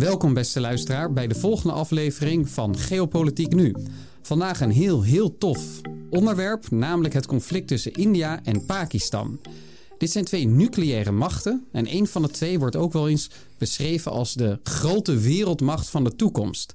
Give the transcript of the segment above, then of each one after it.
Welkom beste luisteraar bij de volgende aflevering van Geopolitiek Nu. Vandaag een heel, heel tof onderwerp, namelijk het conflict tussen India en Pakistan. Dit zijn twee nucleaire machten en een van de twee wordt ook wel eens beschreven als de grote wereldmacht van de toekomst.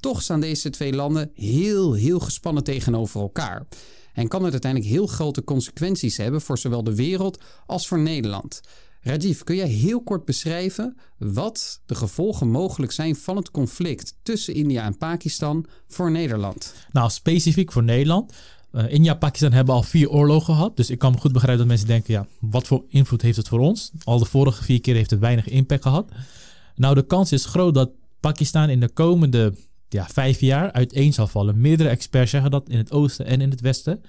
Toch staan deze twee landen heel, heel gespannen tegenover elkaar. En kan het uiteindelijk heel grote consequenties hebben voor zowel de wereld als voor Nederland. Rajiv, kun jij heel kort beschrijven wat de gevolgen mogelijk zijn van het conflict tussen India en Pakistan voor Nederland? Nou, specifiek voor Nederland. Uh, India en Pakistan hebben al vier oorlogen gehad. Dus ik kan me goed begrijpen dat mensen denken, ja, wat voor invloed heeft het voor ons? Al de vorige vier keer heeft het weinig impact gehad. Nou, de kans is groot dat Pakistan in de komende ja, vijf jaar uiteen zal vallen. Meerdere experts zeggen dat in het oosten en in het westen.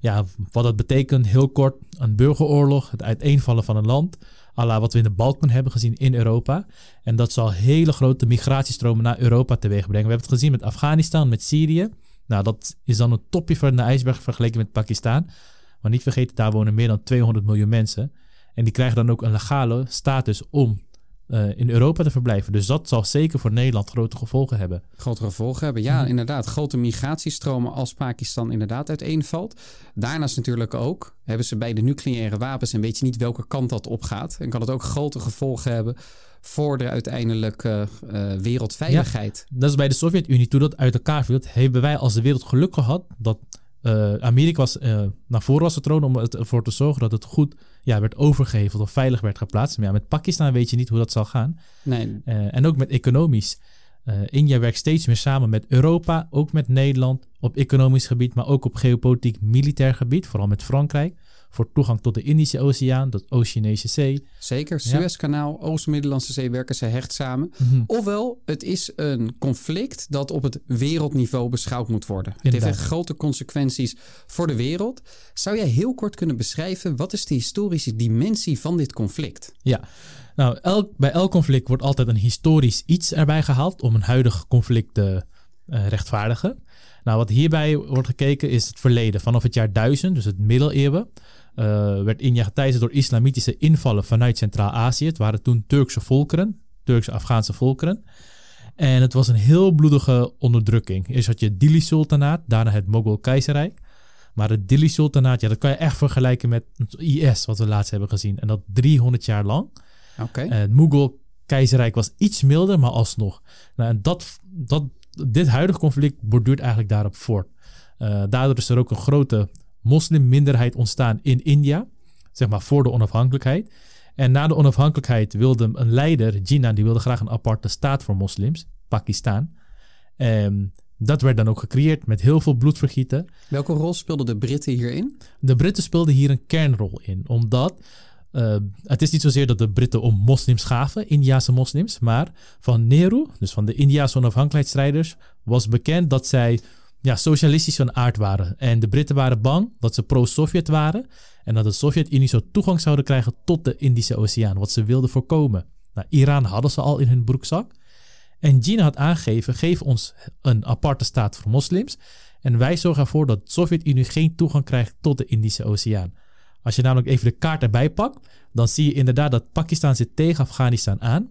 Ja, wat dat betekent, heel kort, een burgeroorlog, het uiteenvallen van een land. Alla wat we in de Balkan hebben gezien in Europa. En dat zal hele grote migratiestromen naar Europa teweeg brengen. We hebben het gezien met Afghanistan, met Syrië. Nou, dat is dan een topje van de ijsberg vergeleken met Pakistan. Maar niet vergeten, daar wonen meer dan 200 miljoen mensen. En die krijgen dan ook een legale status om uh, in Europa te verblijven. Dus dat zal zeker voor Nederland grote gevolgen hebben. Grote gevolgen hebben, ja, mhm. inderdaad. Grote migratiestromen als Pakistan inderdaad uiteenvalt. Daarnaast natuurlijk ook hebben ze bij de nucleaire wapens en weet je niet welke kant dat opgaat. En kan het ook grote gevolgen hebben voor de uiteindelijke uh, wereldveiligheid. Ja, dat is bij de Sovjet-Unie, toen dat uit elkaar viel, hebben wij als de wereld geluk gehad dat uh, Amerika was, naar voren was getroond om ervoor te zorgen dat het goed ja, werd overgeheveld of veilig werd geplaatst. Maar ja, met Pakistan weet je niet hoe dat zal gaan. Nee. Uh, en ook met economisch. India werkt steeds meer samen met Europa, ook met Nederland op economisch gebied, maar ook op geopolitiek militair gebied, vooral met Frankrijk voor toegang tot de Indische Oceaan, de Oceanische Zee. Zeker, Suezkanaal, Oost-Middellandse Zee werken ze hecht samen. Mhm. Ofwel, het is een conflict dat op het wereldniveau beschouwd moet worden. Het heeft echt grote consequenties voor de wereld. Zou jij heel kort kunnen beschrijven, wat is de historische dimensie van dit conflict? Ja, nou, elk, bij elk conflict wordt altijd een historisch iets erbij gehaald om een huidig conflict te uh, rechtvaardigen. Nou, wat hierbij wordt gekeken is het verleden. Vanaf het jaar 1000, dus het middeleeuwen, uh, werd India geteisterd door islamitische invallen vanuit Centraal-Azië. Het waren toen Turkse volkeren, Turkse Afghaanse volkeren. En het was een heel bloedige onderdrukking. Eerst had je het Dili-sultanaat, daarna het Mogol-keizerrijk. Maar het Dili-sultanaat, ja, dat kan je echt vergelijken met het IS, wat we laatst hebben gezien. En dat 300 jaar lang. Oké. Het Mogol-keizerrijk was iets milder, maar alsnog. Nou, en dat, dat, dit huidige conflict borduurt eigenlijk daarop voort. Uh, daardoor is er ook een grote moslimminderheid ontstaan in India, zeg maar voor de onafhankelijkheid. En na de onafhankelijkheid wilde een leider, Jinnah, die wilde graag een aparte staat voor moslims, Pakistan. En dat werd dan ook gecreëerd met heel veel bloedvergieten. Welke rol speelden de Britten hierin? De Britten speelden hier een kernrol in, omdat uh, het is niet zozeer dat de Britten om moslims gaven, Indiase moslims, maar van Nehru, dus van de Indiase onafhankelijkheidsstrijders, was bekend dat zij ja, socialistisch van aard waren. En de Britten waren bang dat ze pro-Sovjet waren en dat de Sovjet-Unie zo toegang zouden krijgen tot de Indische Oceaan, wat ze wilden voorkomen. Nou, Iran hadden ze al in hun broekzak. En China had aangegeven, geef ons een aparte staat voor moslims en wij zorgen ervoor dat de Sovjet-Unie geen toegang krijgt tot de Indische Oceaan. Als je namelijk even de kaart erbij pakt, dan zie je inderdaad dat Pakistan zit tegen Afghanistan aan.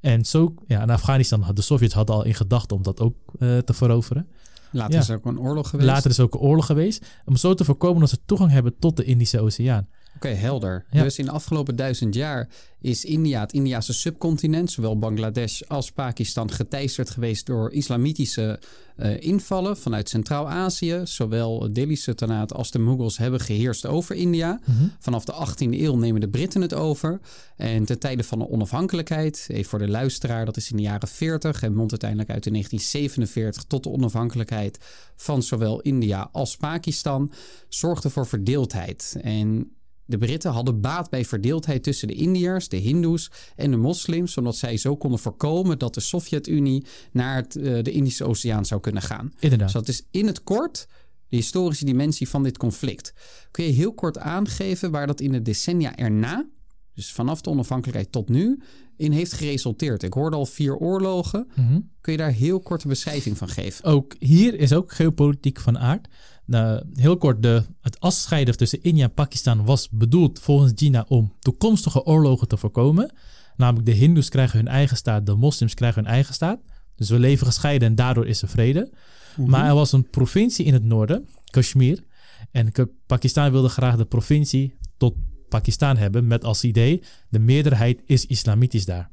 En zo, ja, en Afghanistan, de Sovjets hadden al in gedachten om dat ook uh, te veroveren. Later is er ook een oorlog geweest. Later is ook een oorlog geweest. Om zo te voorkomen dat ze toegang hebben tot de Indische Oceaan. Oké, helder. Dus in de afgelopen duizend jaar is India, het Indiase subcontinent, zowel Bangladesh als Pakistan, geteisterd geweest door islamitische uh, invallen vanuit Centraal-Azië. Zowel Delhi Sultanaat als de Mughals hebben geheerst over India. Mhm. Vanaf de 18e eeuw nemen de Britten het over. En ten tijde van de onafhankelijkheid, even voor de luisteraar, dat is in de jaren 40 en mondt uiteindelijk uit in 1947 tot de onafhankelijkheid van zowel India als Pakistan, zorgde voor verdeeldheid. En de Britten hadden baat bij verdeeldheid tussen de Indiërs, de Hindoes en de moslims, omdat zij zo konden voorkomen dat de Sovjet-Unie naar het, uh, de Indische Oceaan zou kunnen gaan. Inderdaad. Dus dat is in het kort de historische dimensie van dit conflict. Kun je heel kort aangeven waar dat in de decennia erna, dus vanaf de onafhankelijkheid tot nu, in heeft geresulteerd? Ik hoorde al vier oorlogen. Mhm. Kun je daar heel korte beschrijving van geven? Ook hier is ook geopolitiek van aard. Nou, heel kort, de, het afscheiden tussen India en Pakistan was bedoeld volgens China om toekomstige oorlogen te voorkomen. Namelijk de Hindoes krijgen hun eigen staat, de moslims krijgen hun eigen staat. Dus we leven gescheiden en daardoor is er vrede. Mhm. Maar er was een provincie in het noorden, Kashmir. En Pakistan wilde graag de provincie tot Pakistan hebben met als idee de meerderheid is islamitisch daar.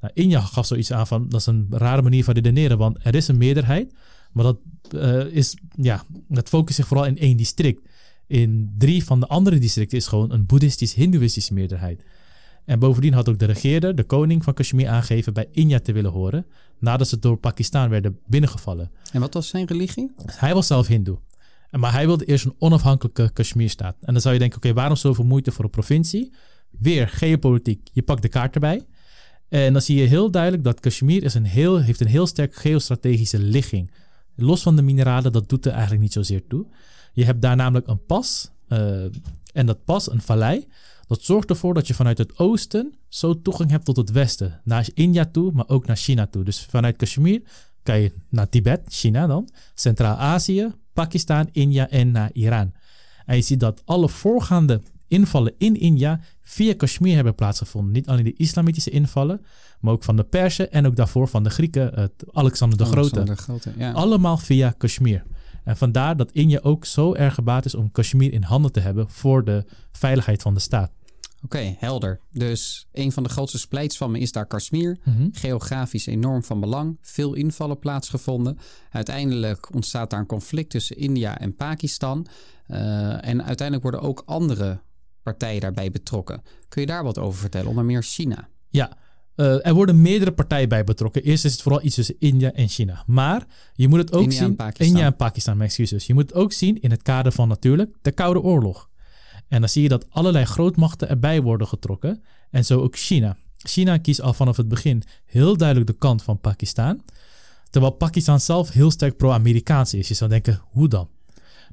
Nou, India gaf zoiets aan van dat is een rare manier van redeneren, want er is een meerderheid, maar dat uh, is ja, dat focust zich vooral in één district. In drie van de andere districten is gewoon een boeddhistisch-hindoeïstische meerderheid. En bovendien had ook de regeerder, de koning van Kashmir, aangegeven bij India te willen horen, nadat ze door Pakistan werden binnengevallen. En wat was zijn religie? Hij was zelf hindoe. Maar hij wilde eerst een onafhankelijke Kashmir-staat. En dan zou je denken, oké, waarom zoveel moeite voor een provincie? Weer geopolitiek, je pakt de kaart erbij. En dan zie je heel duidelijk dat Kashmir is een heel, heeft een heel sterk geostrategische ligging. Los van de mineralen, dat doet er eigenlijk niet zozeer toe. Je hebt daar namelijk een pas. Uh, en dat pas, een vallei, dat zorgt ervoor dat je vanuit het oosten zo toegang hebt tot het westen. Naar India toe, maar ook naar China toe. Dus vanuit Kashmir kan je naar Tibet, China dan, Centraal-Azië, Pakistan, India en naar Iran. En je ziet dat alle voorgaande invallen in India via Kashmir hebben plaatsgevonden. Niet alleen de islamitische invallen, maar ook van de Persen en ook daarvoor van de Grieken, Alexander de Grote. de Grote ja. Allemaal via Kashmir. En vandaar dat India ook zo erg gebaat is om Kashmir in handen te hebben voor de veiligheid van de staat. Oké, helder. Dus een van de grootste splijtswammen is daar Kashmir. Mhm. Geografisch enorm van belang. Veel invallen plaatsgevonden. Uiteindelijk ontstaat daar een conflict tussen India en Pakistan. Uh, en uiteindelijk worden ook andere partijen daarbij betrokken. Kun je daar wat over vertellen? Onder meer China. Ja, uh, er worden meerdere partijen bij betrokken. Eerst is het vooral iets tussen India en China. Maar je moet het ook India zien. En Pakistan. India en Pakistan, mijn excuses. Je moet het ook zien in het kader van natuurlijk de Koude Oorlog. En dan zie je dat allerlei grootmachten erbij worden getrokken. En zo ook China. China kiest al vanaf het begin heel duidelijk de kant van Pakistan. Terwijl Pakistan zelf heel sterk pro-Amerikaans is. Je zou denken, hoe dan?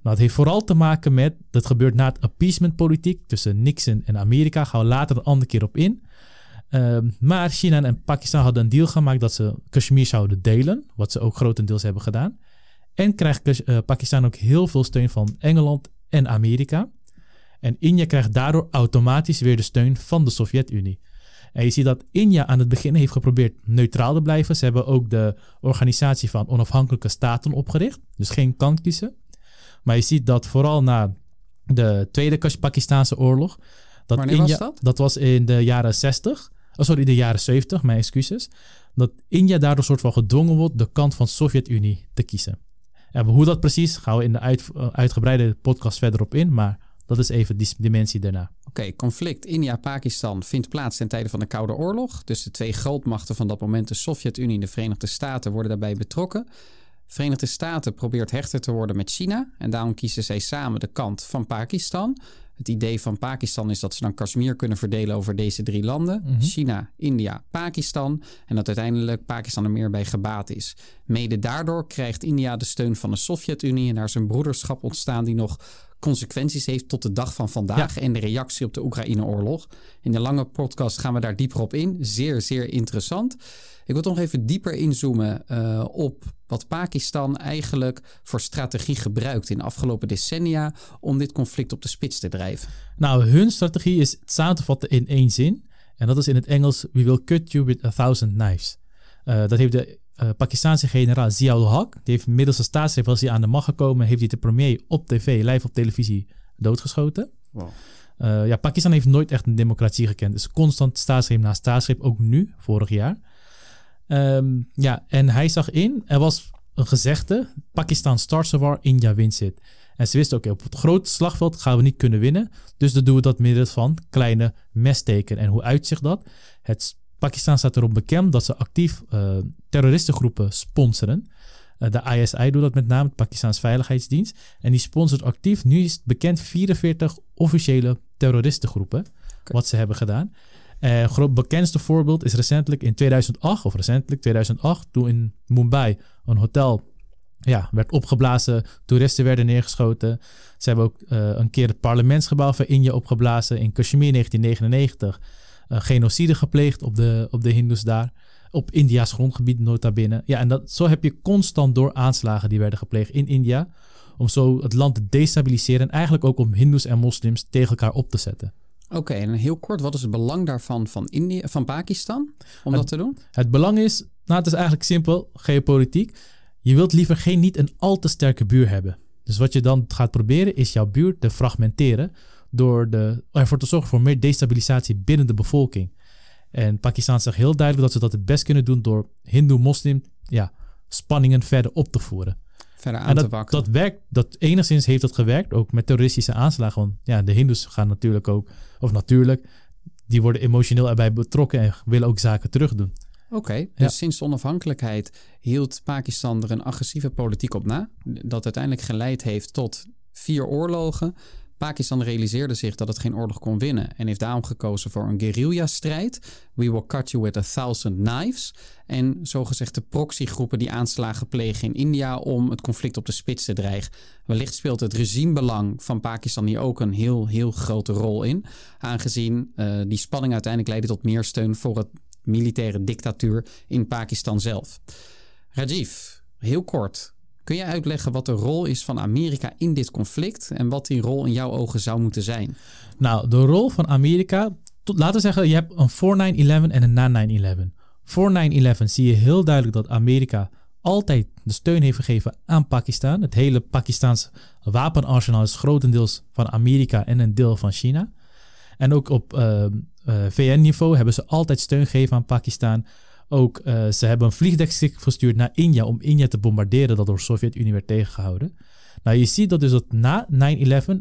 Nou, het heeft vooral te maken met, dat gebeurt na het appeasement politiek tussen Nixon en Amerika. Gaan we later een andere keer op in. Ehm, maar China en Pakistan hadden een deal gemaakt dat ze Kashmir zouden delen. Wat ze ook grotendeels hebben gedaan. En krijgt uh, Pakistan ook heel veel steun van Engeland en Amerika. En India krijgt daardoor automatisch weer de steun van de Sovjet-Unie. En je ziet dat India aan het begin heeft geprobeerd neutraal te blijven. Ze hebben ook de organisatie van onafhankelijke staten opgericht. Dus geen kant kiezen. Maar je ziet dat vooral na de Tweede Pakistaanse oorlog. Dat Wanneer India, was dat? Dat was in de jaren 60. Oh, sorry, de jaren 70, mijn excuses. Dat India daardoor soort van gedwongen wordt de kant van Sovjet-Unie te kiezen. En hoe dat precies, gaan we in de uit, uh, uitgebreide podcast verder op in. Maar dat is even die dimensie daarna. Oké, conflict India-Pakistan vindt plaats ten tijde van de Koude Oorlog. Dus de twee grootmachten van dat moment, de Sovjet-Unie en de Verenigde Staten, worden daarbij betrokken. Verenigde Staten probeert hechter te worden met China en daarom kiezen zij samen de kant van Pakistan. Het idee van Pakistan is dat ze dan Kashmir kunnen verdelen over deze drie landen: mhm. China, India, Pakistan. En dat uiteindelijk Pakistan er meer bij gebaat is. Mede daardoor krijgt India de steun van de Sovjet-Unie en daar is een broederschap ontstaan die nog consequenties heeft tot de dag van vandaag en de reactie op de Oekraïne-oorlog. In de lange podcast gaan we daar dieper op in. Zeer, zeer interessant. Ik wil toch nog even dieper inzoomen uh, op wat Pakistan eigenlijk voor strategie gebruikt in de afgelopen decennia om dit conflict op de spits te drijven. Nou, hun strategie is samen te vatten in één zin. En dat is in het Engels: We will cut you with a thousand knives. Uh, dat heeft de uh, Pakistanse generaal Ziaul Haq, die heeft middels een staatsgreep, als hij aan de macht gekomen, heeft hij de premier op tv, live op televisie, doodgeschoten. Wow. Uh, ja, Pakistan heeft nooit echt een democratie gekend. Dus constant staatsgreep na staatsgreep, ook nu, vorig jaar. Um, ja, en hij zag in, er was een gezegde, Pakistan starts war, India wins it. En ze wisten, oké, okay, op het grote slagveld gaan we niet kunnen winnen. Dus dan doen we dat middels van kleine messteken. En hoe uitzicht dat? Het Pakistan staat erom bekend dat ze actief uh, terroristengroepen sponsoren. Uh, de ISI doet dat met name, het Pakistaans Veiligheidsdienst. En die sponsort actief, nu is het bekend, 44 officiële terroristengroepen. Wat ze hebben gedaan. Uh, het bekendste voorbeeld is recentelijk in 2008, of recentelijk 2008, toen in Mumbai een hotel ja, werd opgeblazen, toeristen werden neergeschoten. Ze hebben ook een keer het parlementsgebouw van India opgeblazen in Kashmir 1999 genocide gepleegd op de, op de Hindoes daar. Op India's grondgebied, nota binnen. Ja, en dat, zo heb je constant door aanslagen die werden gepleegd in India. Om zo het land te destabiliseren. En eigenlijk ook om Hindoes en moslims tegen elkaar op te zetten. Oké, en heel kort, wat is het belang daarvan van, India, van Pakistan om dat te doen? Het belang is, nou het is eigenlijk simpel, geopolitiek. Je wilt liever geen niet een al te sterke buur hebben. Dus wat je dan gaat proberen is jouw buurt te fragmenteren door de, ervoor te zorgen voor meer destabilisatie binnen de bevolking. En Pakistan zegt heel duidelijk dat ze dat het best kunnen doen door Hindoe-moslim ja, spanningen verder op te voeren. Verder aan dat, te wakkeren. Dat werkt, dat enigszins heeft dat gewerkt, ook met terroristische aanslagen. Want ja, de Hindoes gaan natuurlijk ook, of natuurlijk, die worden emotioneel erbij betrokken en willen ook zaken terugdoen. Oké, dus ja. sinds de onafhankelijkheid hield Pakistan er een agressieve politiek op na. Dat uiteindelijk geleid heeft tot vier oorlogen. Pakistan realiseerde zich dat het geen oorlog kon winnen en heeft daarom gekozen voor een guerrilla-strijd. We will cut you with a thousand knives. En zogezegde proxygroepen die aanslagen plegen in India om het conflict op de spits te dreigen. Wellicht speelt het regimebelang van Pakistan hier ook een heel, heel grote rol in. Aangezien uh, die spanning uiteindelijk leidde tot meer steun voor het militaire dictatuur in Pakistan zelf. Rajiv, heel kort. Kun je uitleggen wat de rol is van Amerika in dit conflict en wat die rol in jouw ogen zou moeten zijn? Nou, de rol van Amerika, laten we zeggen, je hebt een voor 9-11 en een na 9-11. Voor 9-11 zie je heel duidelijk dat Amerika altijd de steun heeft gegeven aan Pakistan. Het hele Pakistaans wapenarsenaal is grotendeels van Amerika en een deel van China. En ook op uh, uh, VN-niveau hebben ze altijd steun gegeven aan Pakistan. Ook uh, ze hebben een vliegdekschip verstuurd naar India om India te bombarderen dat door de Sovjet-Unie werd tegengehouden. Nou, je ziet dat dus dat na 9-11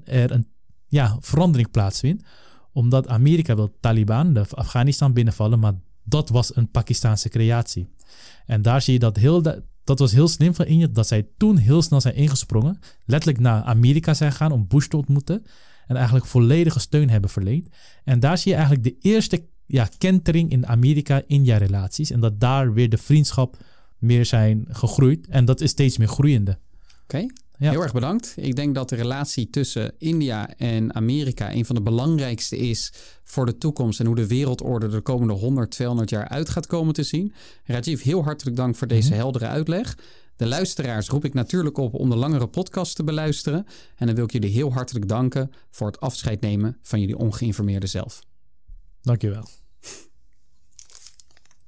er een ja, verandering plaatsvindt. Omdat Amerika wil Taliban, de Afghanistan binnenvallen, maar dat was een Pakistaanse creatie. En daar zie je dat heel, dat was heel slim van India, dat zij toen heel snel zijn ingesprongen. Letterlijk naar Amerika zijn gegaan om Bush te ontmoeten. En eigenlijk volledige steun hebben verleend. En daar zie je eigenlijk de eerste ja, kentering in Amerika-India-relaties. En dat daar weer de vriendschap meer zijn gegroeid. En dat is steeds meer groeiende. Oké, ja. heel erg bedankt. Ik denk dat de relatie tussen India en Amerika een van de belangrijkste is voor de toekomst en hoe de wereldorde de komende 100, 200 jaar uit gaat komen te zien. Rajiv, heel hartelijk dank voor deze mhm. heldere uitleg. De luisteraars roep ik natuurlijk op om de langere podcast te beluisteren. En dan wil ik jullie heel hartelijk danken voor het afscheid nemen van jullie ongeïnformeerde zelf. Dankjewel.